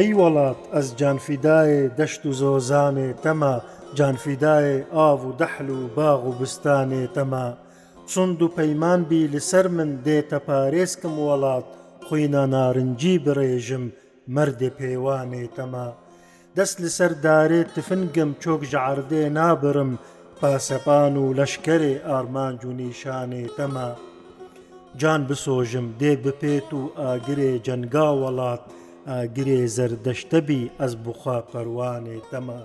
ئەی وڵات ئەس جانفیدایێ دەشت و زۆزامێ تەما جانفیدایێ ئاو و دەحل و باغ و بستانێ تەما چند و پەیمان بی لەسەر من دێتە پارێزکم وڵات خوینە نارنجی برێژم مردێ پێوانێ تەما دەست لەسەر دارێ تفنگم چۆک ژعردێ نابرم پاسەپان و لەشکەرێ ئارمانج و نیشانێ تەما جان بسۆژم دێ بپێت و ئاگرێ جەنگا وڵات و گرێزەر دەشتەبی ئەس بخوا پەروانێ دەما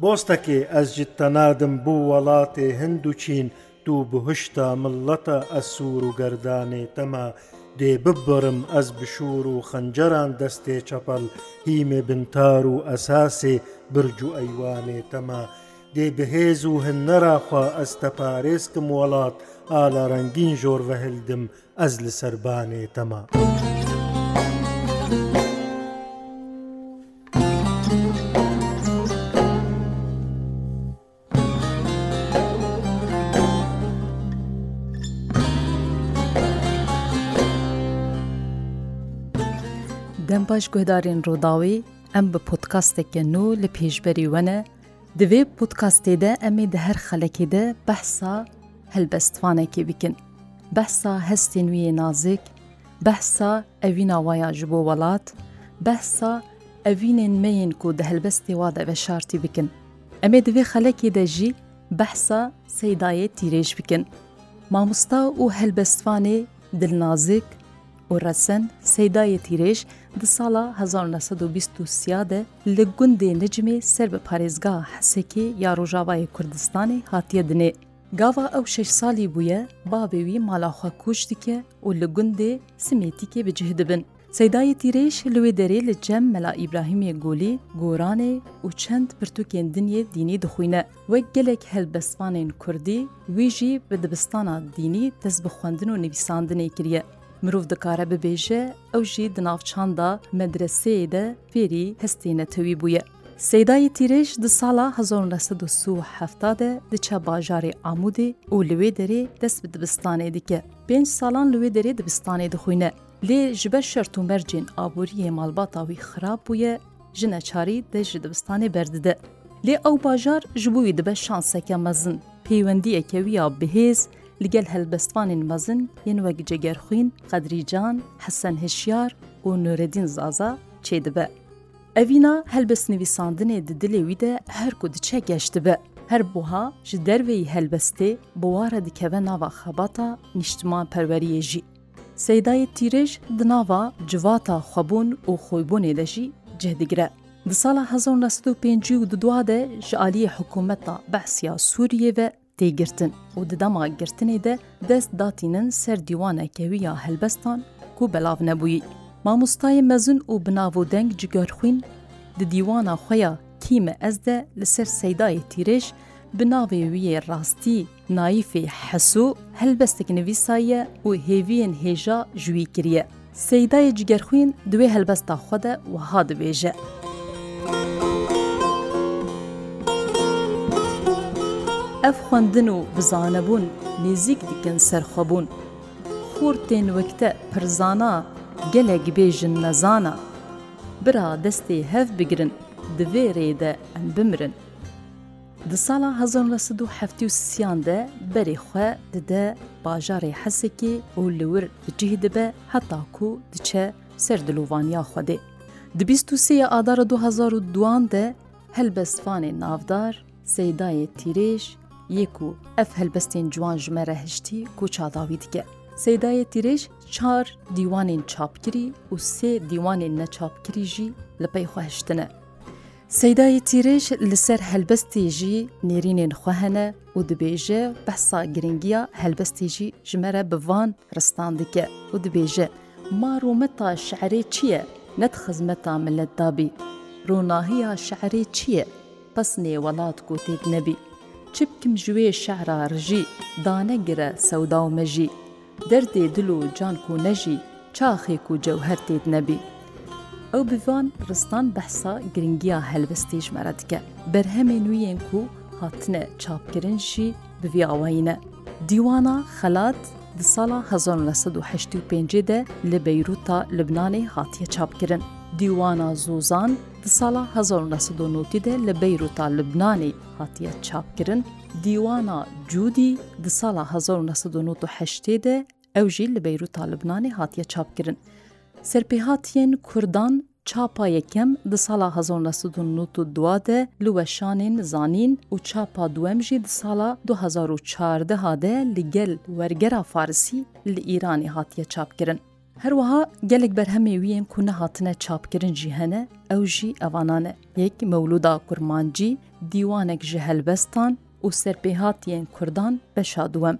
بۆستەکێ ئەس جتەنادم بوو وڵاتێ هەند و چین دوو بهشتا ملەتە ئەسوور و گردانێ تەما دێ ببڕم ئەس بشور و خەنجەران دەستێ چەپەڵ هیمێ بنتار و ئەساسێ برج و ئەیوانێ تەما دێ بهێز و هەنەراخوا ئەستەپارێزکم وڵات ئالە ڕەنگین ژۆر بەهلدم ئەز لە سربانێ تەما. baş guhdarên Rodawê em bi podkasteke nû li pêşberî wene, di vê podkastê de em ê di her xelekê de behsa helbestvanekê bikin. Behsa hestên wî yê nazik, behsa evîna waya ji bo welat, behsa evînên meyên ku di helbestê wa de veşartî bikin. Em ê di vê xelekê de jî behsa seydayê tîrêj bikin. Mamosta û helbestvanê dilnazik, ئۆڕەسەن سەیدایە تیرێژ دی ساڵا 1920 de li gundê Necmê ser bi parêzga hesekê ya Rojavayê Kurdistanê hatiye dinê. Gava ew şeş salî bûye bavê wî malaxwa kûş dike û li gundê simêtîkê bi cih dibin. Seydayê tîrêş li wê derê li cem mela İbrahimê Golî, Goranê û çend pirtûkên dinyê dînî dixwîne. Wek gelek helbestvanên Kurdî, wî jî bi dibistana dînî dest bi xwendin û nivîsandinê kiriye. مرۆڤ دکارە ببێژە ئەو ژی دناوچاندا مەدرسەیەدا فێری هەستێنەتەوی بووە. سیدای تیرێژ دی ساڵا 1970دە دچە باژارێ ئامودی و لەوێ دەرێ دەست بە دبستانێ دیکە. پێنج ساڵان لەوێ دەرێ دبستانێ دخوینە. لێ ji ber şert û mercên aboriye malbata wî xirab bûye ji neçarî de ji dibistanê berdide. Lê ew bajar ji bo wî dibe şanseke mezin, peywendiyeke wî ya bihêz, لەگەل هەلبەستوانین مەزن یەن وەک جێگەرخوین قەدریجان حەسەن هشیار و نورەدین زازا چێ دەبە. ئەڤینا هەلبەست نویساندنێ ددلێویدە هەرکو دچە گەشت بە. هەر بووها ji derveyî helbestê biwarê dikeve nava xebata niştiman perweriyê jî. Seydayê tîrêj di nava civata xwebûn û xbûnê de jî cehdigire. Di sala 1950 de ji aliyê hukumeta behsiya Sûriye ve têgirtin û di dema girtinê de dest datînin ser dîwanekewî ya helbestan ku belav nebûyî. Mamostayê mezun û binavodeng ji görxwîn di dîwana xweya kîme ez de li ser seydayê tîrêj bi navê wî yê rastî naîfê hesû helbestek nivîsaye û hêviyên hêja ji wî kiriye. Seydayê cigerxwîn divê helbesta xwe de wiha dibêje. ئەف خوندن و بزانەبوون نزیک دیکەن سەرخەبوون خورتێن وەکتە پرزانە gelek bêjin nezana Bira destê hev bigirin divê rêde em bimirin. Di sala hezyan de berê xwe dide bajarê hesekê û liwir dicih dibe heta ku diçe ser dilovaniya xwedê. Di bîst û sêya adara 2002 de helbestvanê navdar, Seydayê Tirêj یەک و ئەف هەلبەستên ciwan ji me re hiştî ku çadawî dike. Sêdayê tîrêj çar dîwanên çapkirî û sê dîwanên neçapkirî jî li pey xweştine. Sêdayê tîrêj li ser helbestê jî nêrînên xwe hene û dibêje behsa giringiya helbestê jî ji me re bi van ristan dike û dibêje Marûmeta şerê çi ye net xizmeta millet dabî. Rûnahiya şerê çi ye? Pes nê welat gotê nebî. چ بکم ژوێ شەعرا ڕژی دانەگرە سەودا و مەژی دەردێ دل و جانک و نەژی چاخێک و جەوهر تێت نەبی ئەو بڤان ڕستان بەسا گرنگیا هەلبستیش مەرە دکە بەرهەمێ نوێن و هاتنە چاپکردنشی بڤیاوینە دیوانە خەلات di sala 1965 de li Beyruta Libnanê hatiye çapkirin. Dîwana Zozan ساڵە 1990دا لە بەیروتا لبنانی هاتیە چاپکردن دیوانە جودی دی ساڵە 1990دا ئەوژی لە بەیروتا لبنانی هاتیە چاپکردن. سەرپێهاتیان کوردان چاپا یەکەم دی ساڵە 1992دە لوەشانین زانین و چاپا دووەمژی دی ساڵە 2014 هادە لەگەل وەرگەرا فارسی لە ئیرانی هاتیە چاپکردن. هەروەها gelek berhemê wiyên ku nehatine çapkirin jî hene ew jî evanan e yek mewluda kurmancî dîwanek ji helbestan û serpêhatiyên Kurdan beşaduwem.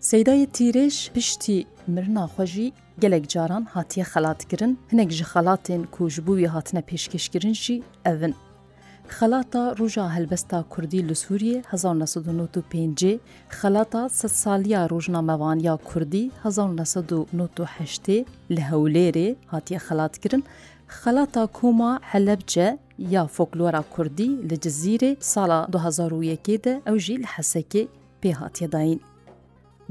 Seydayê tîrêj piştî mirna xwe jî gelek caran hatiye xelatkirin hinek ji xelatên ku ji bo wî hatine pêşkêşkirin jî evin. خەلاتە ڕۆژا هەلبەستا کوردی لە سووریە 1995 خەلاتە سە سالیە ڕۆژنامەوانیا کوردی 1990 لە هەولێرێ هاتیە خەلاتکردن خەلاتا کۆما هەلبجە یا فۆکلۆرا کوردی لە جززیرێ ساڵا 2001دا ئەو ژی لە حەسەکێ پێهاتێداین.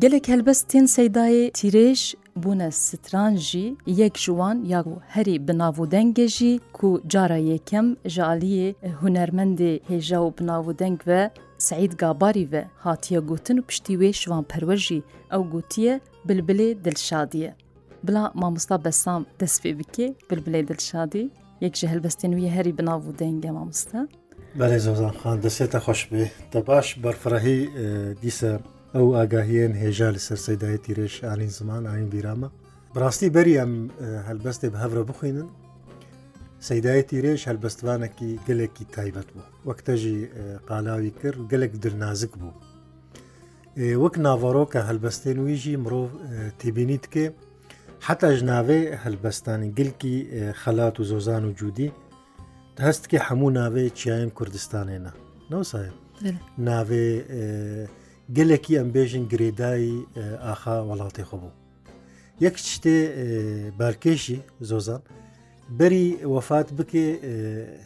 gelek helbestên seydayê tîrêj bûne stran jî yek jiwan ya herî bi navûdengê jî ku cara yêkem ji aliyê hunermendê hêja û binavûdeng ve سعید گاباری ve hatiye gotin û piştî wê şivanperwer jî ew gotiye bilbilê dilşadiye. Bila mamosta besam dest vê bike bilbilê dilşadî yek ji helbestên wî herî binavû denge mamosta. Belê Zozan Xan destê te xweş bê te baş berfirehî dîse ئەو ئاگاهیان هێژا لە سەرسەدایەتی رێش ئالین زمان ئاین بیرامە بڕاستی بەری ئەم هەلبەستێ بە هەورە بخوێنن سەدایەتی رێش هەلبەستوانێکی گەلێکی تایبەت بوو وەکتەژی قالاوی کرد گەلێک درنازک بوو وەک ناڤۆڕۆکە هەلبەستێن ویژی مرۆڤ تێبینیت کێ حتا ژناوێ هەلبەستانی گلکی خەلات و زۆزان و جودی هەستکی هەموو ناوێ چیایەن کوردستانێنە نەوسایە ناوێ گەلێکی ئەمبێژن گرێدایی ئاخا وڵاتی خۆ بوو یەک شتێ بارکێشی زۆزان بەری وەفات بکێ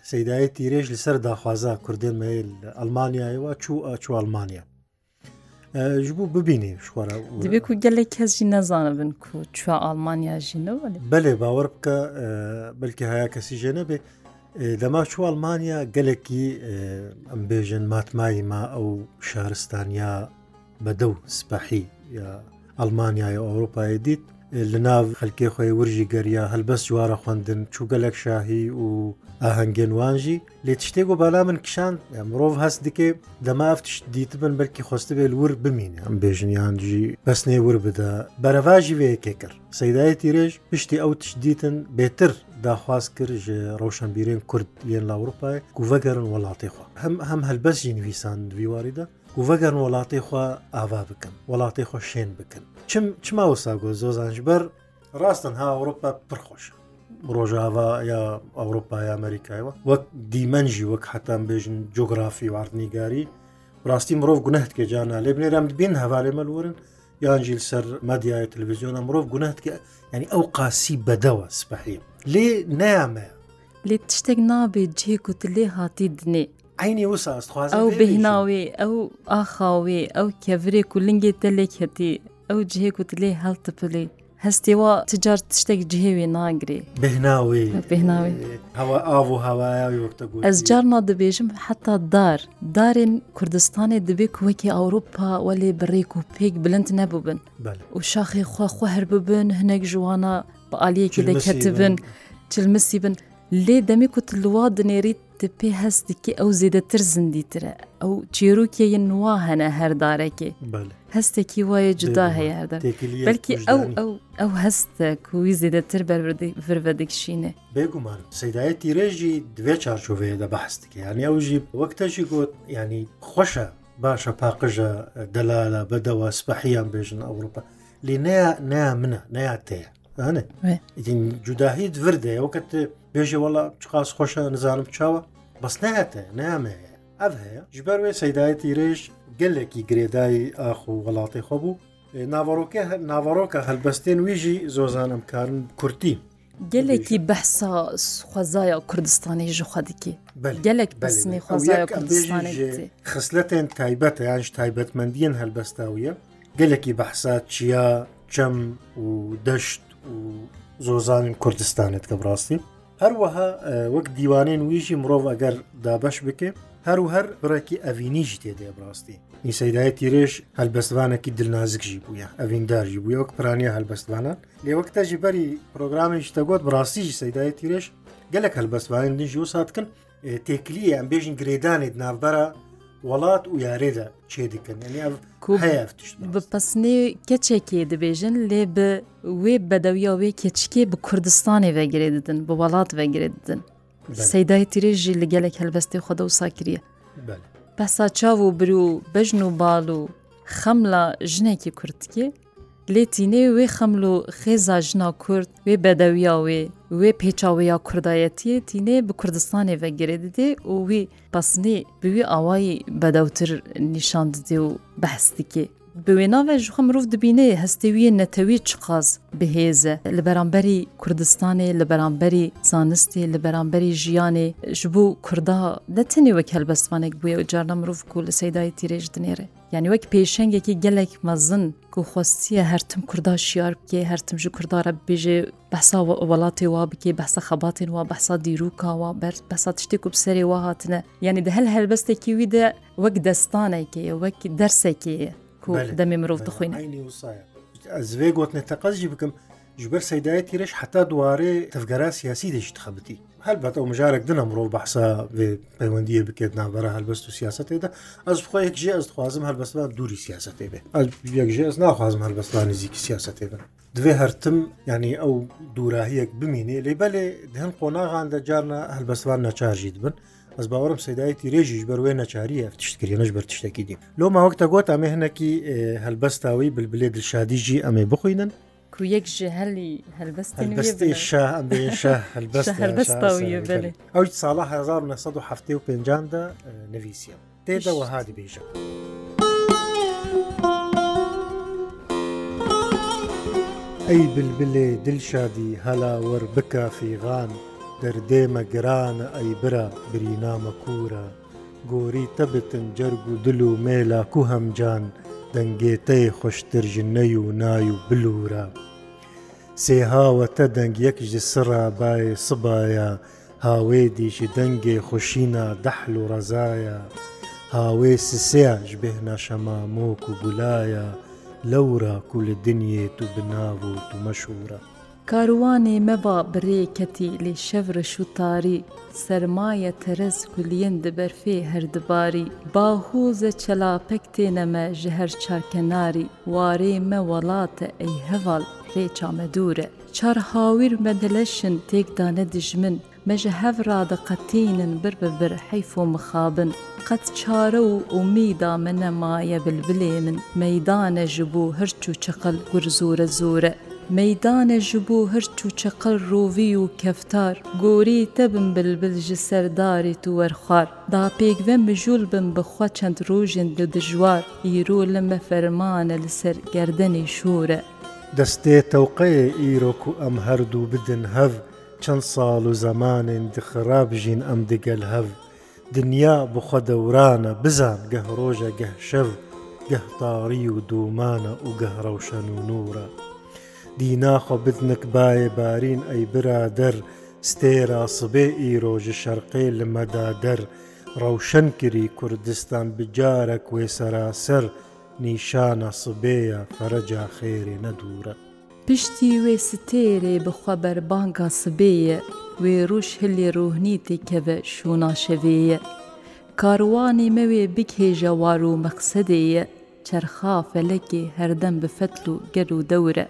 سەدایەت تیرێژ لەسەر داخوازا کوردێن مەیل ئەلمانیایەوە چوو چو ئەلمانیا ji بوو ببینی شخوارە دەبێ و گەلێک کەسجی نەزانە بن و چوە ئەلمانیا ژینەوە بەلێ باوەڕ بکە بلکە هەیە کەسی ژێنە بێ لەما چوالمانیا گەلێکی ئەم بێژن ماتمایی ما ئەو شارستانیا بەدە و سپەحی یا ئەلمانیای ئەوروپای دیت لە ناو خەلکێ خۆی ورژی گەریا هەلبەست جوارە خوندن چووگەلک شاهی و ئاهەنگێنوانژی لێ تشتێک و بالا من کشان مرۆڤ هەست دکێ دەمافتش دیتبن بەرکی خۆستە بێ ور بمینە ئەم بێژنیانجی بەسنێ ور بدە بەرەڤژی وەیەکێ کرد سەدایەتی رێژ پشتی ئەو تش دیتن بێتر داخواست کرد ڕەوشنبیرێن کورد یەن لاوروپای گوڤەگەرن وڵاتی خوا هەم هەم هەلبەستی نویسان دویواریدا و وەگەر وڵاتی خوا ئاوا بکەن وڵاتی خۆ شێن بکەن چم چماوە ساگۆ زۆزانجبەر ڕاستن ها ئەوروپا پرخۆشە ڕۆژاوا یا ئەوروپا یا ئەمریکایەوە وەک دیمەنجی وەک حتان بێژن جۆگرافی واردنیگاری ڕاستی مرۆڤ گونەتکە جانا لێ بنێرام بین هەوارێ مەلورن یانجیل سەر مەدیای تلویزیۆنە مرۆڤ گونەتکە ینی ئەو قاسی بەدەوە سپەحیم لێ نامەیە لێ تشتێک نابێت جێک و لێ هاتی دنێ ئاینی ئەو ساستخواز ئەو بهناوێ ئەو ئاخاوێ ئەو کەڤێک و لنگێ تەلێک هەتی ئەو جهێک و لێ هەڵتەپلێ هەستێوە تجار تشتێک جهێوێ ناگرێ بهناوێ بهناوێ هەوا ئاو و هەوایەوەگو ئەس جار نادەبێژم حتا دار دارێن کوردستانێ دەبێ وەکی ئەوروپا وەلێ بڕێک و پێک بلند نەبووبن و شاخی خواخوا هەر ببن هەنێک جوانە بە ئالیەکی دەکەتبن چلمسی بن لێ دەمی کوتلوا دنێریت پێ هەستێکی ئەو زیدەتر زیندی ترە ئەو چێروکیە نوا هەنە هەردارێکی هەستێکی وایە جدا هەیە هەردار بەلکی ئەو ئەو ئەو هەستە کوی زیدەتر بەرەدەکشینە بێگومان سەدایەتی ڕێژی دوێ چارچۆڤەیە دە بەحستکی یانی ئەوژی وەکتەژی گوت ینی خۆشە باشە پاقژە دەلالە بەدەوە سپەحیان بێژن ئەوروپا لی نیا نیا منە نیا تەیە جدا هیچ وردەیە وەکەت بێژی وڵە چقاس خۆشە نزانم چاوە بەس ناتە نامەیە ئەف هەیە ژبەر وێ سەدایەتی رێژ گەلێکی گرێدایی ئاخ و وڵاتی خۆ بوو ناوەڕۆکە ناوەڕۆکە هەلبەستێن ویژی زۆزانم کارن کورتی gelekî behsa xwezaya Kurdistanê ji xwedikî gelek besmê xwezaya Kurdistanê xisletên taybet yan ji taybetmendiyên helbestawiye gelekî behsa çiya çem û deşt û zozanên Kurdistanê dike rastî هەروەها وەک دیوانێن ویژی مرۆڤ ئەگەر دابش بکە هەرو هەر بڕێکی ئەڤینیژی تێدێ بڕاستی ئیسەدای تیرێش هەلبەستوانێکی دلنازکژی بووە ئەڤینداژی بووە وەک پرانیە هەلبەستوانان لێوەکتەژی بەری پرۆگرامیش تەگوت بڕاستیژی سەدای تیرێش گەلک هەلبەستوانین دژی و ساتکن تێکلیە ئەم بێژین گرێدانێت ناوبەرە وڵات و یارێدا چێ دکەن بپەسنێ کەچێکێ دەبێژن لێ بە وێ بەدەویا وێ کێچکێ بە کوردستانی ڤگرێدن بە وڵات ڤگرێدن سەدای ترێژی لە گەلێک هەلبەستی خۆدە و ساکریە پەسا چاو و برو بەژن و باڵ و خەم لە ژنێکی کورتکێ لێ تینێ وێ خەمل و خێزا ژنا کورد وێ بەدەویاوێ وێ پێچاوەیە کوردایەتیە تینێ بە کوردستانێ ڤەگرێ دێ و وی پسنێ بوی ئاوایی بەدەوتر نیشان دێ و بەهستیکێ بوێناوە ژخە مرۆڤ دبینێ هەستێویە نەتەوی چقاز بهێزە لە بەرامبەری کوردستانێ لە بەرامبەری زانستی لە بەرامبەری ژیانێ ژبوو کووردا دەتنێ وەکەل بەستوانێک بووە و جارنا مرۆڤ و لە سەدای تیرێژ دنێرێ یعنی وەک پێشنگێکی گەلێک مەزن و خۆستیە هەرتم کووردا شیار بکێ هەرتم ji کوردارە بێژێ بەسا وڵاتی وا بکێ بەسە خەباتین وا بەسا دیروکاوە بەر بەسا تشتێک و بسەری وا هاتنە یعنی دە هەل هەلبەستێکی وی دە وەک دەستانێکی وەک دەرسێکی دەمێ مرۆڤ دخۆین ئەزێ گوتنێتە قەزی بکەم ژبەر سەدایەتی رش حتا دوارێ تفگەرا سیاسی دەشت خەبتی هەلبەت ئەو مژارێک دنە مرۆڤ بەحسا پەیوەندیە بکێت نابەرە هەلبەست و سیاستێدا ئەس بخوا یەکژێ ئەس خوازم هەلبەستان دووری سیاستێ بێ یەکژێ ئەس ناخوازم هەلبەستان نزیکی سیاستێ بن دوێ هەرتم ینی ئەو دووراهیەک بمینێ لێ بەلێ دهن قۆناغان دەجارە هەلبەستوان نەچژیت بن. ئەس باوەڕم سەدایەتی ڕێژیش بەروێ نەچاریە تشتکردێنش بەرتشتێکی دی لۆ ماوەکتە گۆت ئەمە هەنەکی هەلبەستاوی بلبلێ دلشادیژی ئەمێ بخوێنن کو یەک هەلی هەلبەستی ئەو ساڵە 1970 دا نوویسیە تێدەوە هادی بێژە. ئەی بلبلێ دلشادی هەلاوەەر بکە فیغان دەردێمە گرانە ئەی برا برینامە کوورە گۆری تەبتن جەرگ و دل و مێلا کو هەمجان دەنگێتەی خوشترژنەی و نای و بلورە سێهاوەتە دەنگیەکیژی سڕا باێ سبایە هاوێ دیشی دەنگێ خوشینە دەحل و ڕەزایە هاوێ سسێش بێنە شەمامۆک و گولایە لەورا کول دنیێت و بناو و تومەشورە Karûwanê meva birê ketî lê şevreş û tarî, sermaye terez kuliyên di ber fê herdibarî, Bahûze çelapek têne me ji her çarkenarî, warê me welate ey heval rê çamedûr e. Çarhawîr me dileşin têk dane dijmin, me ji hevra de qetînin bir bi bir heyf û mixabin. Qet çare û umîda me nemaye bilbilê min, meydane ji bo hirç û çiqil gur zûre zûre. مەدانە ji بۆ هەرچ و چقل ڕۆڤی و کەفتار گۆرەی تەبم بلبل ji سەردارێت و وەرخوار داپێکڤە مژول بم بخوا چەند ڕۆژن لە دژوار ئیرۆ لەمە فەرمانە لەسەر گردنی شۆرە دەستێ تەوقەیە ئیرۆک و ئەم هەردوو بدن هەڤ چەند ساڵ و زەمانێن دخرابژین ئەم دگەل هەڤ دنیا بخوا دەورانە بزان گەه ڕۆژە گەه شەو گەهتاری و دومانە و گەهڕەوشەن و نورە. دیناخۆ بتنک باێ بارین ئەی برادەر ستێرا سبێ ئیرۆژە شەرقی لمەدا دەر ڕەوشەن کری کوردستان بجارە کوێ سەراسەر نیشانە سبەیە فەرەجا خێرێ نەدوورە پشتی وێ ستێرێ بخوا بەربانگا سبەیە وێ ڕوش هلێ ڕۆهنی تێکەوە شووناشەوەیە کاروانی مەوێ بکێژە وار و مەقسەدەیە چەرخا فەلەکی هەردەم بفەتل و گەر و دەورە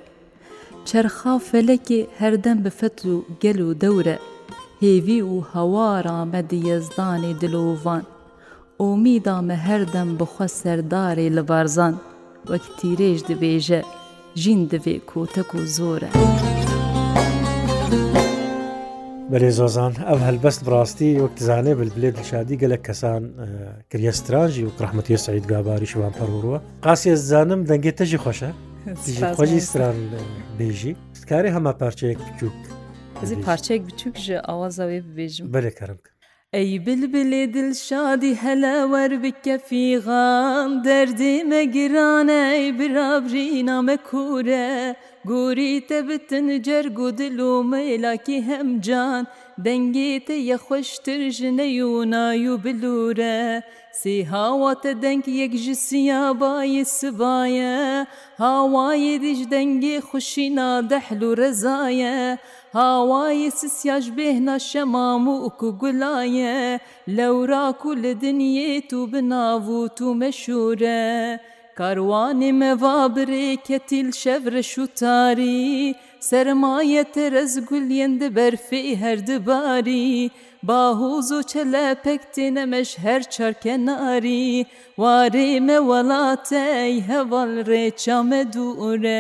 چرخا فەلەکی هەردەم بە فەت و گەل و دەورە هێوی و هەوارامە دیێزدانی دلۆڤان ئۆمیدامە هەردەم بخوا سەردارێ لە بارزان وەک تیرێژ دەبێژە ژین دەبێ کۆتەک و زۆرە. بەێزۆزان ئەم هەلبەست بڕاستی وەکتزانێ بلبلێت لە شادی گەلک کەسان کریسترانژی و ڕحمەتی سعید گاباری شوان پەرڕوە قاسیێ زانم دەنگێت تەژی خۆشە خۆشی سران بێژی کاری هەما پارچەیەک بچووک زی پارچەیەک بچووک ژە ئاوازەوەی ببێژم بەلێ کارم کە ای بلبلێ دڵشادی هەلەوەەر بکەفی غام دەردی مەگرانە ئەی برابری نامە کوورە گۆری تە بتن جەرگ و دل و مەلاکی هەمجان دەنگێتە یەخۆشتر ژنەی و نای و بلورە سێ هاواتە دەنگ یەک ji سیابایە سبایە هاوایە دیش دەنگێ خوشینا دەحل و ڕێزایە هاوایە سسیاش بێهنا شەمام و ئوکو گولایە لەوراک و لە دنیێت و بناووت و مەشورە کاروانê meva birê ketil şevre şû tarî Sermayete rez gul yendi berfê her dibarî Bahûz û çelepek têne meş her çarke narî Warê me welatey heval rêça me dûre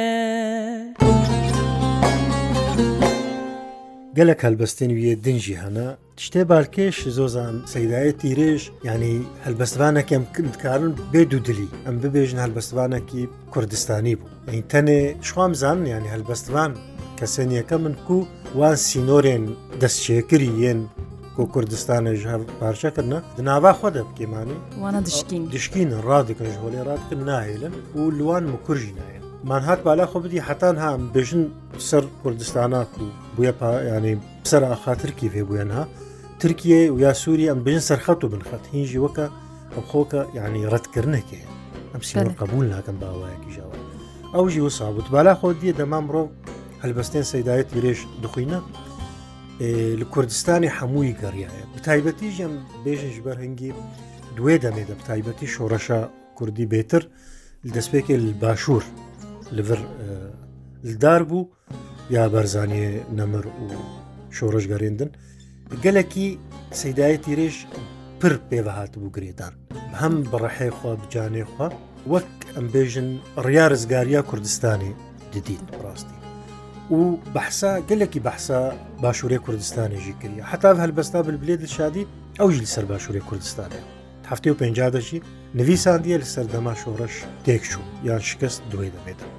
Gelek helbestên wê dinjî hene شتێ بارکێش زۆزان سەدایە تیرێش ینی هەلبەستوانەکەم کردکارن بێ دوودلی ئەم ببێژن هەلبەستوانێکی کوردستانی بوو ئەین تەنێ شوام زان ینی هەلبەستوان کەسێنیەکە من کو وان سینۆرێن دەستچێکری یەن کۆ کوردستانە ژهر پارچەکردە دناوا خۆ دەبکێمانی وانە دشکین دشکین ڕادکەژ هۆلێ ڕاتکرد ناهێلن و لوان مکوژی نایە مان هاات بالا خۆ بدی حتان هام بێژن سەر کوردستانە و بووە ینی سەر ئاخاترکی فێ بووێن ها ترکیە و یا سووری ئەم بژن سەرخەت و بنخەت هینجی وەکە ئەم خۆکە ینی ڕەتکردنەکێ ئەم سیۆر قبول ناکەم باوایەکی ژاوە ئەو ژی و سابوت بالا خۆ دیە دەما مرۆ هەلبەستێن سەدایەت درێژ دخینە لە کوردستانی هەمووی گەڕایە بتایبەتی ژەم بێژش بەرهەنگی دوێ دەمێ دە بتایبەتی شۆڕەشە کوردی بێتر دەستپێکی باشوور لەڤر لدار بوو یا بەرزانێ نەمەر و شۆڕش گەڕێندن گەلێکی سەدای تیرێش پر پێوەهات بوو گرێدار هەم بەڕەحەی خوا بجانێ خوا وەک ئەمبێژن ڕیا ڕزگاریا کوردستانی دیدین ڕاستی و بەحسا گەلێکی بەحسا باشوورێ کوردستانیژی کردی حتا هەلبەستا بلبلێ دشادی ئەو ژیل سەر باشوورێ کوردستانە هەفتێ و پێنجدەشی نویساندیە لە سەردەما شۆڕش تێکچوو یان شکست دوێ دەبێتەوە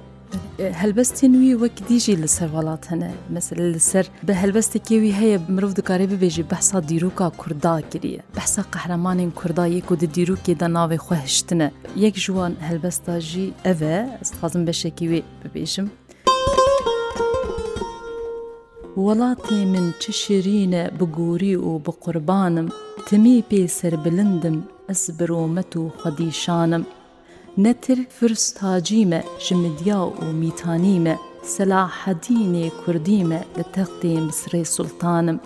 هەلبەستی نوی وەک دیژی لەسەر وڵات هەنە مەسل لەسەر بە هەلبەستێکێوی هەیە مرۆڤ دکارێ ببێژی بەسا دیروکا کووردا گریە بەسا قەهرەمانین کووردا یەک و د دیروکێدا ناوێ خوهشتنە یەک ژوان هەلبەستاژی ئەڤە ئەستخوازم بەشێکی وێ ببێژم وڵاتی من چ شیرینە بگووری و بقوربانم تمی پێ سەر بلندم ئەس برۆمەت و خەدیشانم نەتر فرستاجیمە ژمدیا و میتانیمە سەلاحەدینێ کوردیمە لە تەختێ مسرێ سولتانم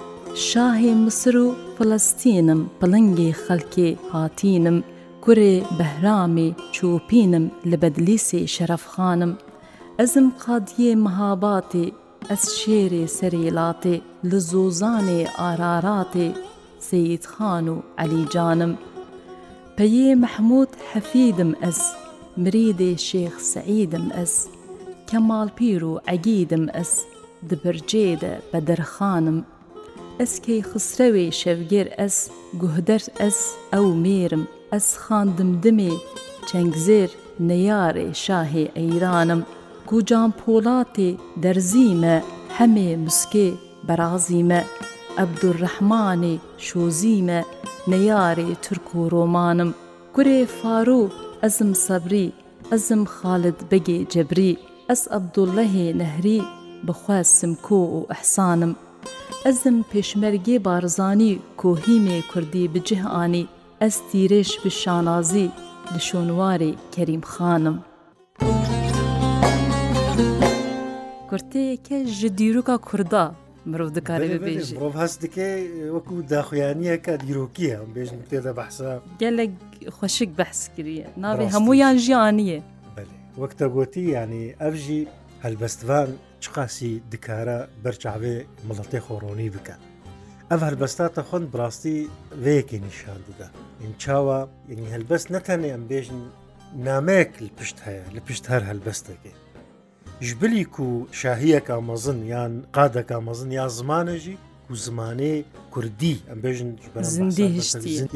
شاهێ مسر و فلەستینم پڵنگی خەلکێ هاتینم کوێ بەهرامێ چۆپینم لە بەدلیسێ شەرەفخانم ئەزم قادیێ مەهاباتێ ئەس شێرێ سەرێلاتێ لە زۆزانێ ئاراراتێ سید خان و علیجانم پەیێ مەحموود حەفیدم ئەس مرێدێ شێخ سعیدم ئەس کەماڵپیر و ئەگیدم ئەس دبرجێدە بە دەرخانم ئەسکەی خسرەوێ شەوگێر ئەس گوهدەر ئەس ئەو مێرم ئەس خاندم دمێ چەنگزێر نەیارێ شاهێ ئەیرانم گوجان پۆڵاتێ دەرزیمە هەمێ مسکێ بەرازیمە عەبدوڕەحمانێ شۆزیمە نەیارێ ترک و ڕۆمانم گورێ فارو ئەزم سەبری ئەزم خالت بەگێ جەبری ئەس عەبدوڵەهێ نەهری بەخواسم کۆ و ئەحسانم ئەزم پێشمەرگێ بارزانی کۆهیمێ کوردی بجهانی ئەس تیرێش بە شانازی لە شۆنواری کەریم خانم. کورتەیەکە ژە دیروکە کووردا مرۆڤ دکارێت بێژ ڕۆڤ هەست دکێ وەکو داخویانیە کە دیرۆکیە بێژم تێدا بەحسا گەلێک خوۆشک بەحس کریە ناوێ هەمویان ژیانیە وەکتە گوتی ینی ئەفژی هەلبەستوان چقاسی دکارە بەرچاوێ مڵەتی خۆڕۆنی بکە. ئەف هەلبەستاتە خوند بڕاستی وەیەکی نیشان ددا. ئین چاوە یعنی هەلبەست نەتەنێ ئەم بێژن نامەیەک پشت هەیە لە پشت هەر هەلبەستەکەی. ژبلیک و شاهیەکە مەزن یان قادەکە مەزن یا زمانەژی و زمانێ کوردی ئەمبێژن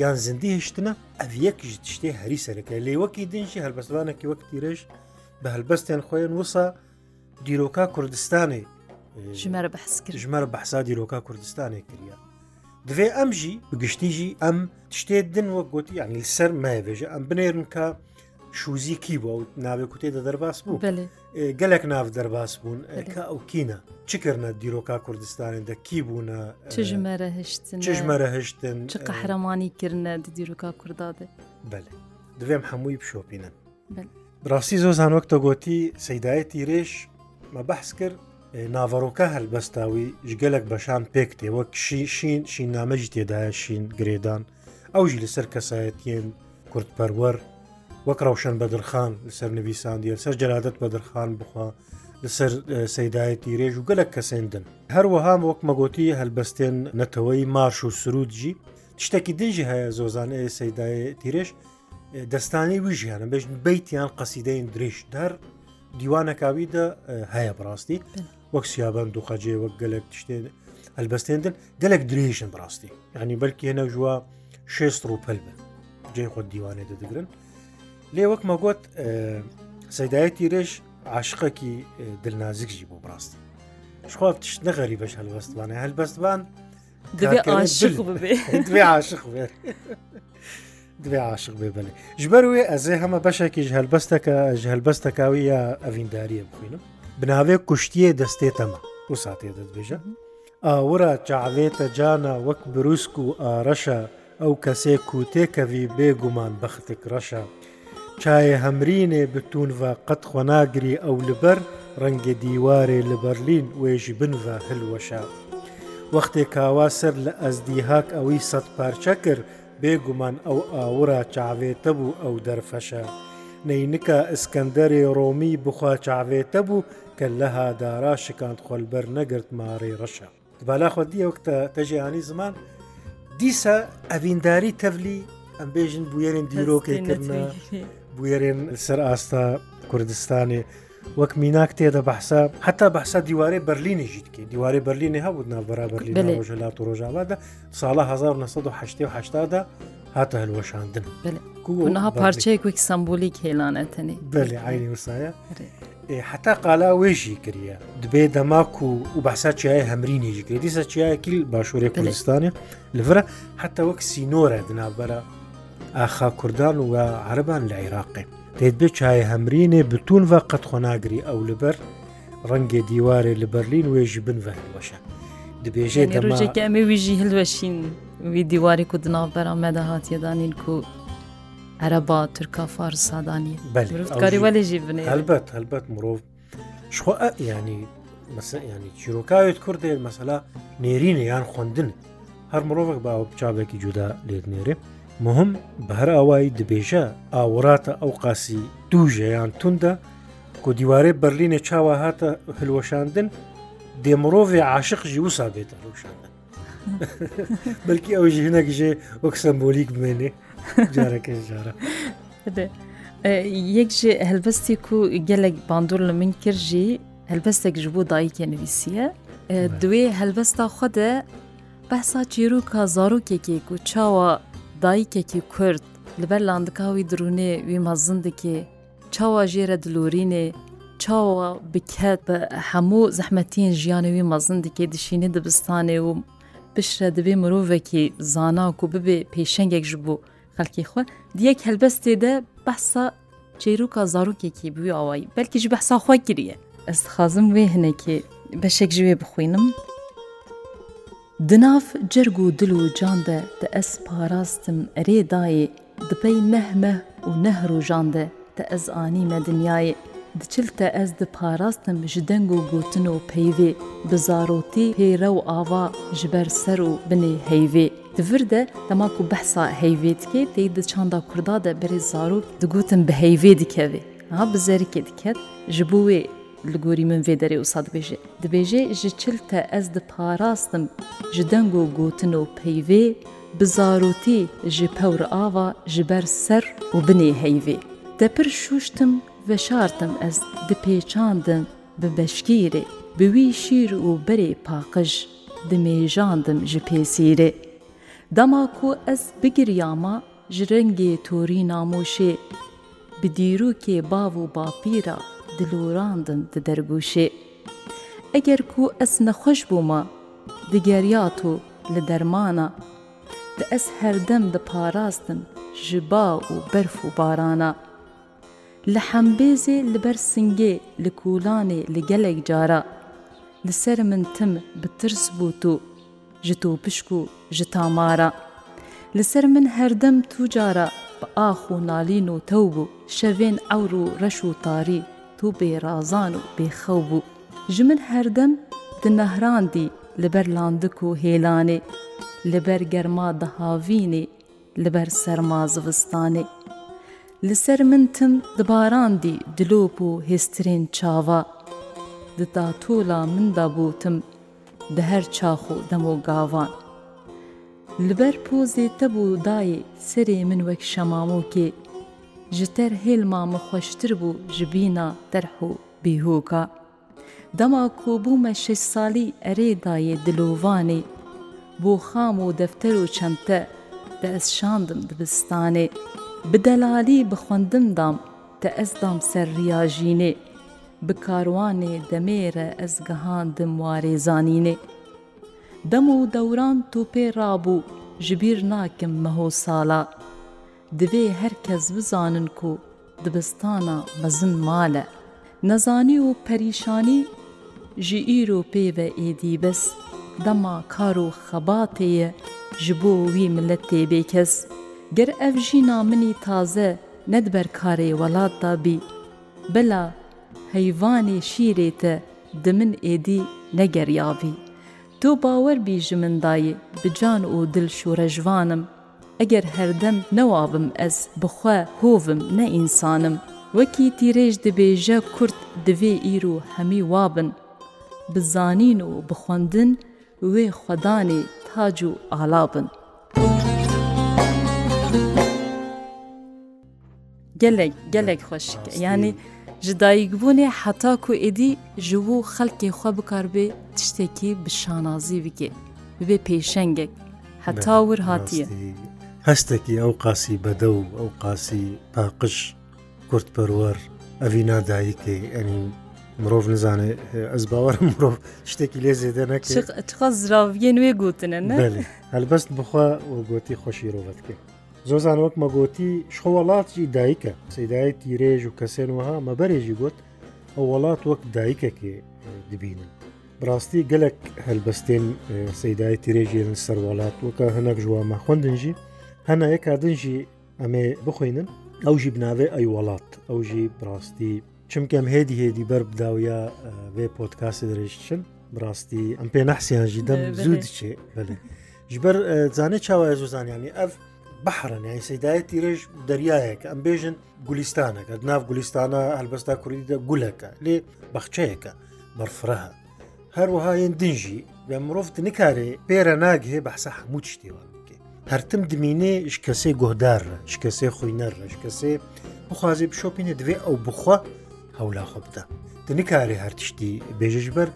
یان زندی هشتنە ئەڤ یەکیش شتێ هەری سەرەکە لێوەکی دنجی هەلبەستوانێکی وەک تیرش بە هەلبەستیان خۆیان وسا دیرۆکا کوردستانی ژمەرە بەحسکرد ژمەرە بەحسا دیرۆکا کوردستانی کردیا دوێ ئەمژی بگشتیژی ئەم شتێ دن وەک گوتی یانی سەر مایبێژە ئەم بنێرن کە شوزی کی بۆ ناوێ کوتێ دە دەرباس بوو گەلێک ناو دەرباس بوون کە ئەو کینە چکردە دیرۆکا کوردستانێندا کی بوونە چژمەرە هشتن چژمەرە هشتن چ قەحرەمانی کردە دیرۆکا کوردادێ بەێ دوێم هەمووی پشۆپینن ڕاستی زۆ زانۆک تەگۆتی سەدایەتی رێش مە بەحس کرد ناڤەڕۆکە هەلبەستاوی ژگەلێک بەشان پێک تێوە کشی شین شین نامەجی تێدایە شین گرێدان ئەوژی لەسەر کەسایەتیان کورتپەروەەر وەک ڕوشن بەدرخان لەسەر نویساندیە سەر جەلادت بەدرخان بخوا لەسەر سەدایەتی رێژ و گەلک کەسێندن هەروەها وەک مەگوتی هەلبەستێن نەتەوەی ماش و سرودجی شتێکی دژی هەیە زۆزانەیە سەدایەتی رێژ دەستانی ویژیانە بێژ بیتیان قەسیدەین درێژ دەر دیوانەکاویدا هەیە بڕاستی وەک سیابند و خەجێ وەک گەلک شتێن هەلبەستێندن گەلک درێژن بڕاستی ینی بەلکی هێنە ژووە 6 ڕوپەل بن جێ خۆت دیوانێ دەدەگرن لێ وەک مەگوت سەدایەتی رێش عاشقەکی دلنازیکژی بۆ بڕاستی شخوا تشت نەغەری بەش هەلبەستوانە هەلبەستبان دوێ عاشق بێ دوێ عاشق بێ بڵێ ژبەر وێ ئەزێ هەمە بەشێکیش هەلبەستەکە هەلبەستەکاوی یا ئەڤینداریە بخوێنم بناوێ کوشتیە دەستێتەمە و ساتێ دەستبێژە ئاورە جاعلێتە جانا وەک بروسک و ئارەشە ئەو کەسێک و تێکەوی بێگومان بەختێک ڕەشە چایە هەمرینێ بتونڤە قەت خۆناگری ئەو لەبەر ڕەنگە دیوارێ لە بەرلین وێژی بنڤە هلوەشا. وەختێک کاوا سەر لە ئەزدیهاک ئەوەی سەد پارچە کرد بێگومان ئەو ئاورا چاوێتە بوو ئەو دەرفەشە. نینکە ئسکەندەری ڕۆمی بخوا چاوێتە بوو کە لەها دارا شکاند خۆلبەر نەگرت ماڕێ ڕەشە. بالاخۆ دیوەکتە تەژیانی زمان دیسە ئەڤینداری تەڤلی ئەمبێژن بویێرن دیرۆکەکردە بێرێن سەر ئاستا کوردستانی وەک میناک تێدە بەحسا حتا بەحسا دیوارەی بەرلینیژی دکە دیوارەی بەرلینی هەبوو نابرا بەرلین ژەلات و ڕۆژاوادا ساڵە 1970دا هاتە هەلوەشاندن کوها پارچەیەکوێک سمبولی کێلانەتنی بەێ عینی وسایە حتا قالا وێژی کردە دبێ دەماک و و بەسا چیای هەمرینیژی کرد دیسە چیایەکی باشووری کوردستانی لەرە حتا وەک سینۆرە دنابەرە ئاخا کوردان و عربان لە عێراقی دەیت بێ چایە هەمرینێ بتون و قەت خۆناگری ئەو لەبەر ڕەنگێ دیوارێ لە بەرلین وێژی بنڤەوەشە دەبێژێ ڕژێکی ئەمە ویژی هەلوەشین وی دیواری و دناو بەرام مەدە هااتیەدانین و عەرەبا تورکا فارسادانی بەکاری وەلێژی بنێ هەلبەت هەلبەت مرۆڤ شخۆ ینی ینی چیرۆکاوێت کوردێ مەسەلا نێرینە یان خوندن هەر مرۆڤک باوە بچابێکی جودا لێت نێرێ مهم بە هەر ئاوایی دبێژە ئاوەڕاتە ئەو قاسی دوو ژەیان توندە کۆ دیوارێ بەرلینە چاوە هاتە هلوەشاندن دێمرۆڤێ عاشقژی وسا بێتە ڕوشاندن بەلکی ئەو ژینەکژێ وەک سمبۆلیک بمێنێ جارەکە جارە. یەک ji helbestî ku gelek bandor li min kir jî helbestek ji bo dayîkê nivîsiye Duê helbesta xwe de behsa çîroka zarokekê ku çawa دایکێکی کورد لەبەر لاندکاوی درونێ وی مەزندێکی چاوە ژێرە دلورینێ چاوە بکات بە هەموو زەحمەتین ژیانەوی مەزندێکی دشینی دبستانێ و پشرە دەبێ مرۆڤێکی زاناک و ببێ پێشنگێک ژ بوو خەڵکی خۆ دیەک هەلبەستێدە بەسا چێروکە زارروکێکی بوی ئەوەی بەلکیش بەسا خۆی گریە ئەس خازم وێ هەنێکی بەشێک ژێ بخوێنم. Dinav cerg û dil û can de te ez parastim erê dayê dipey neh meh û neh rojan de te ez anî me dinyayê diçil te ez diparastim ji deng û gotin û peyvê bi zarotî pêre û ava ji ber ser û binê heyvê Divir de dema ku behsa heyvê dike tê di çanda kurda de berê zarok digotin bi heyvê dikevê ha bi zerikê diket ji bo wê li gorî min vê derê wisa dibêje. Dibêje ji çil te ez diparastim ji deng û gotin û peyvê, bizarotî ji pewr ava ji ber ser û binê heyvê. Depir şûştim veşartim ez dipêçandim bi beşkîrê, bi wî şîr û berê paqij, dimêjandim ji pêsîrê. Dema ku ez bigiryama ji rengê torî namoşê, bi dîrokê bav û bapîra دلوراندن di dergûşê. Eger ku ez nexweş bûma, digeriya tu li dermana, di ez herdem diparastin ji ba û berf û barana. Li hembêzê li ber singê li kûlanê li gelek cara, li ser min tim bi tirs bû tu, ji tu pişk û ji tamara. Li ser min herdem tu cara bi ax û nalîn û tew bû, şevên ewr û reş û tarî سەخت و بێرازان و بێخەو بوو ji min herdem di nehraندی li ber landik û hêlanê li ber germa dihavînê li ber serma zivistanê li ser min tim dibarandî dilop û hêstirên çava di datola min da bûtim di her çax û demo gavan li ber pozê te bû dayê serê min wek şemamokê ji ter hêlma min xweştir bû ji bîna derh û bîhoka. Dema ku bû me şeş salî erê dayê dilovanê, Bo xam û defter û çente te ez şandim dibistanê, Bi delalî bixwendim dam te ez dam ser riyajînê, Bi karwanê demêre ez gehandim warêzanînê. Dem û dewran topê rabû ji bîr nakim meho sala, divê her kes bizanin ku dibistana mezin male. Nezanî û perîşanî ji îro pê ve êdîbes dema kar û xebatê ye ji bo wî millet têbê kes. Ger ev jîna minî taze nedber karê welat da bî. Bila heyvanê şîrê te di min êdî negeryavî. Tu bawer bî ji min dayê bi can û dil şûrejvanım. ئەگەر هەردەم نەوابم ئەس بخوا هۆڤم نەئینسانم وەکی تیرێژ دەبێژە کورت دەوێ ئیر و هەمی وابن بزانین و بخواندن وێ خوددانی تاج و ئالابن gelek gelek xweşik yanî ji dayîkbûnê heta ku êdî ji wo xelkê xwe bikarbe tiştekî bi şanazî bike bibe pêşengek heta wir hatiye هەستێکی ئەو قاسی بەدە و ئەو قاسی پاقش کورتپەروەەر ئەوی نادایکەی ئەنی مرۆڤ نزانێت ئەس باوەرم مرۆڤ شتێکی لێ زێدە نەکەزراویە نوێ گوتنە هەلبەست بخوا گوتی خۆشی ڕۆڵەتکە زۆزان وەک مەگۆتی شۆوەڵاتی دایکە سەدای تیرێژ و کەسێن وها مەبەرێژی گوت ئەو وڵات وەک دایکەکێ دبینن بڕاستی گەلک هەلبەستێن سەدای تیرێژێن سەر وڵات وەکە هەنەک ژوامە خوندنجی هەنایە کاردنژی ئەمێ بخوێنن ئەوژی بناوێ ئەی وڵات ئەوژی بڕاستی چمکەم هێدی هێدی بەر بداویە بێ پۆتکاسی درێژچن بڕاستی ئەم پێ نحسییانژی دەم زوو دچێ بڵێ ژبەر زانێ چاوایە زۆزانیانی ئەف بەحرەنیان سەدایەتی ڕێژ دەریایەکە ئەم بێژن گولیستانەکە ناو گولیستانە هەلبەستا کوردیدا گولەکە لێ بەخچەیەەکە بەرفرەها هەروەها ین دنجی لە مرۆڤ نکارێ پێرە ناگهێ بەحسە هەموو شتێوە پرتم دمینێ شکەسێ گۆدارە شکەسێ خوینەرە شکەسێ بخوازی بشۆپینە دوێ ئەو بخوا هەولاخۆ بدە دنکاری هەر تشتی بێژش بەر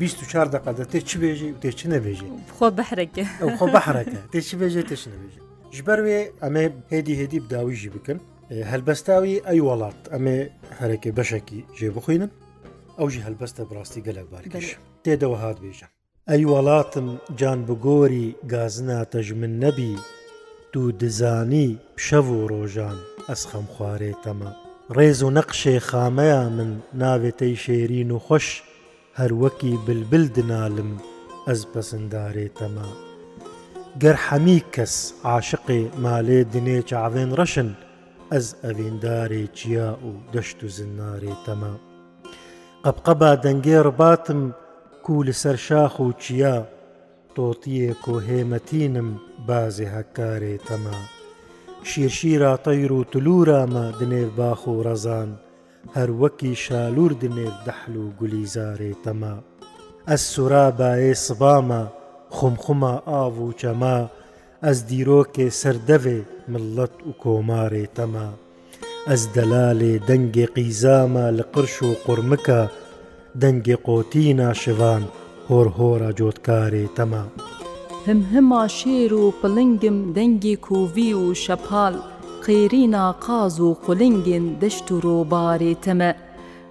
24 دقه تێ چی بێژی و تێ چ نەبێژی خۆ بەحرەکە خۆ بەحرەکە تێ چی بێژێ تێ نەبێژی ژبەر وێ ئەمێ هێدی هێدی بداویژی بکەن هەلبەستاوی ئەی وڵات ئەمێ هەرێکی بەشێکی ژێ بخوێنن ئەوژی هەلبەستە بڕاستی گەلەبارگەش تێدەوە هاات بێژە ئەی وڵاتم جان بگۆری گازناتەژ من نەبی دوو دزانی پشەو و ڕۆژان ئەسخەم خوارێتەمە ڕێز و نەقشێ خامەیە من ناوێتەی شێرین و خۆش هەروەکی بلبل دنالم ئەس پەسەندارێتەمە گەر حەمی کەس عاشقی مالێ دنێ چاوێن ڕەشن ئەز ئەڤێندارێ چیا و دەشت و زنارێتەمە قەبقەبا دەنگێ ڕباتم کوو لەسەر شاخ و چیا تۆتیەک و هێمەتینم بازێ هەکارێ تەما شیرشیرا تەیر و تلورامە دنێر باخ و ڕەزان هەروەکی شالور دنێر دەحل و گولیزارێ تەما ئەس سورا باێ سبامە خمخما ئاو و چەما ئەس دیرۆکێ سەردەوێ ملەت و کۆمارێ تەما ئەس دەلالێ دەنگێ قیزامە لە قرش و قڕمکە دەنگی قۆتی ناشوان هۆرهۆرە جۆتکاری تەما هەم هەما شێر و پلنگم دەنگی کوڤی و شەپال قێرینا قاز و قولنگن دەشت و ڕۆبارێ تەمە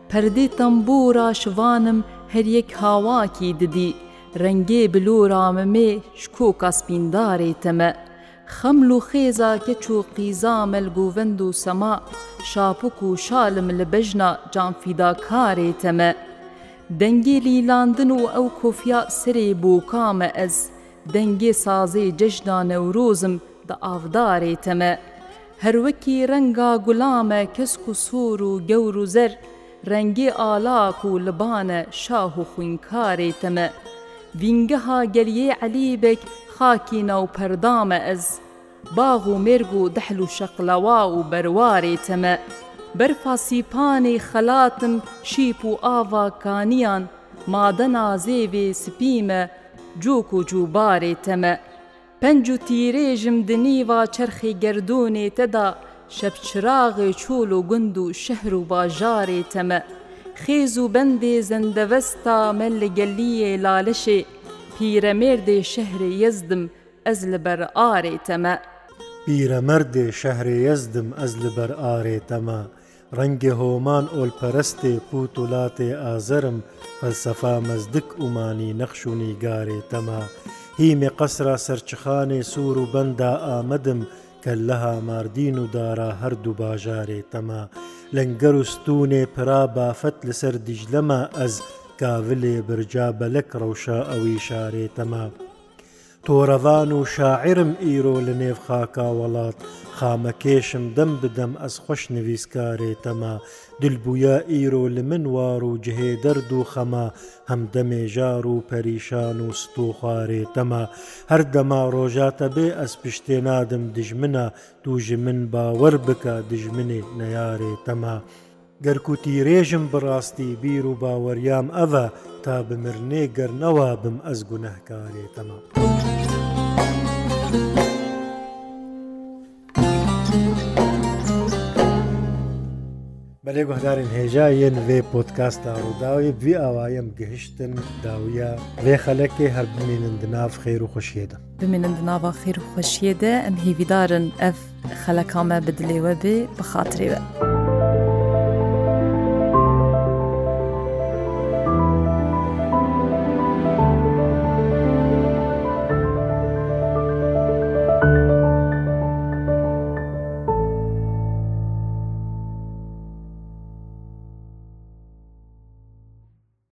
پەردەی تەمبورا شوانم هەریەک هاواکی ددی ڕەنگێ بلۆرامەمێ شکۆ کاسپیندارێ تەمە خەمل و خێزا کەچ و قیزا مەلگوڤند و سەما شاپک و شالم لە بەژنا جانفیداکارێ تەمە دەنگێلی لاندن و ئەو کۆفیا سرێ بۆ کامە ئەز، دەنگێ سازێ جەژدا نەورۆزم دە ئاودارێتەمە. هەروەکی ڕەنگا گوڵامە کەسک و سوور و گەور و زەر، ڕەنگێ ئالاک و لبانە شاه و خوینکارێتەمە. ڤینگەها گەلیێ عەلیبێک خاکی ناوپەردامە ئەز، باغ و مێرگ و دەحل و شەقلەوا و بەروارێتەمە. بەرفاسیپانەی خەلاتم شیپ و ئاواکانیان مادە نازێوێ سپیمە جووک و جووبارێ تەمە پەنج و تیرێژم دنیوا چرخی گردونێ تەدا شەپچراغێ چۆل و گوند و شەهر و باژارێ تەمە خێز و بەندێ زەندەوەستا مەل لە گەلیە لالەشێ پیرەمێردێ شەهرێ یەزدم ئەز لەبەر ئارێ تەمە پیرەمەردێ شەهرێ یەزدم ئەز لەبەر ئارێ تەمە ڕەنگێ هۆمان ئۆلپەرستێ پووت وڵاتێ ئازەرم فەلسەفا مەزدک عمانی نەخشوونی گارێ تەما هیمێ قەسرا سەرچخانێ سوور و بەندا ئامەدم کە لەها ماردین و دارا هەردوو باژارێ تەما لەنگەر و ستونێ پرا بافەت لەسەر دیژلەما ئەز کاولێ برجا بەلەک ڕەوشە ئەوی شارێ تەما. تۆرەوان و شاعرم ئیرۆ لە نێو خاکا وڵات خامەکێشم دەم بدەم ئەس خۆش نوویستکارێ تەما دلبووە ئیرۆ لە منوار و جهێ دەرد و خەما هەم دەمێژار و پەریشان و ستۆخوارێ تەما هەر دەما ڕۆژاتە بێ ئەس پشتێ نادم دژمنە دوژ من باوەەر بکە دژمنێ نەیارێ تەما. گەرکوتی ڕێژم بڕاستی بیر و باوەریام ئەڤە تا بمرنێ گەرنەوە بم ئەس گونەهکارێتەمە. بەێگوهدارین هێژایەن وێ پۆتکاستا ڕووداوی بی ئاوایم گەهشتن داویە وێ خەلەکێ هەر بمێنن دناف خێر و خوشیێدە بمێنن دناوا خێر و خوشیێدە ئەم هیویدارن ئەف خەلەکامە بدلێوە بێ بخاترێوە.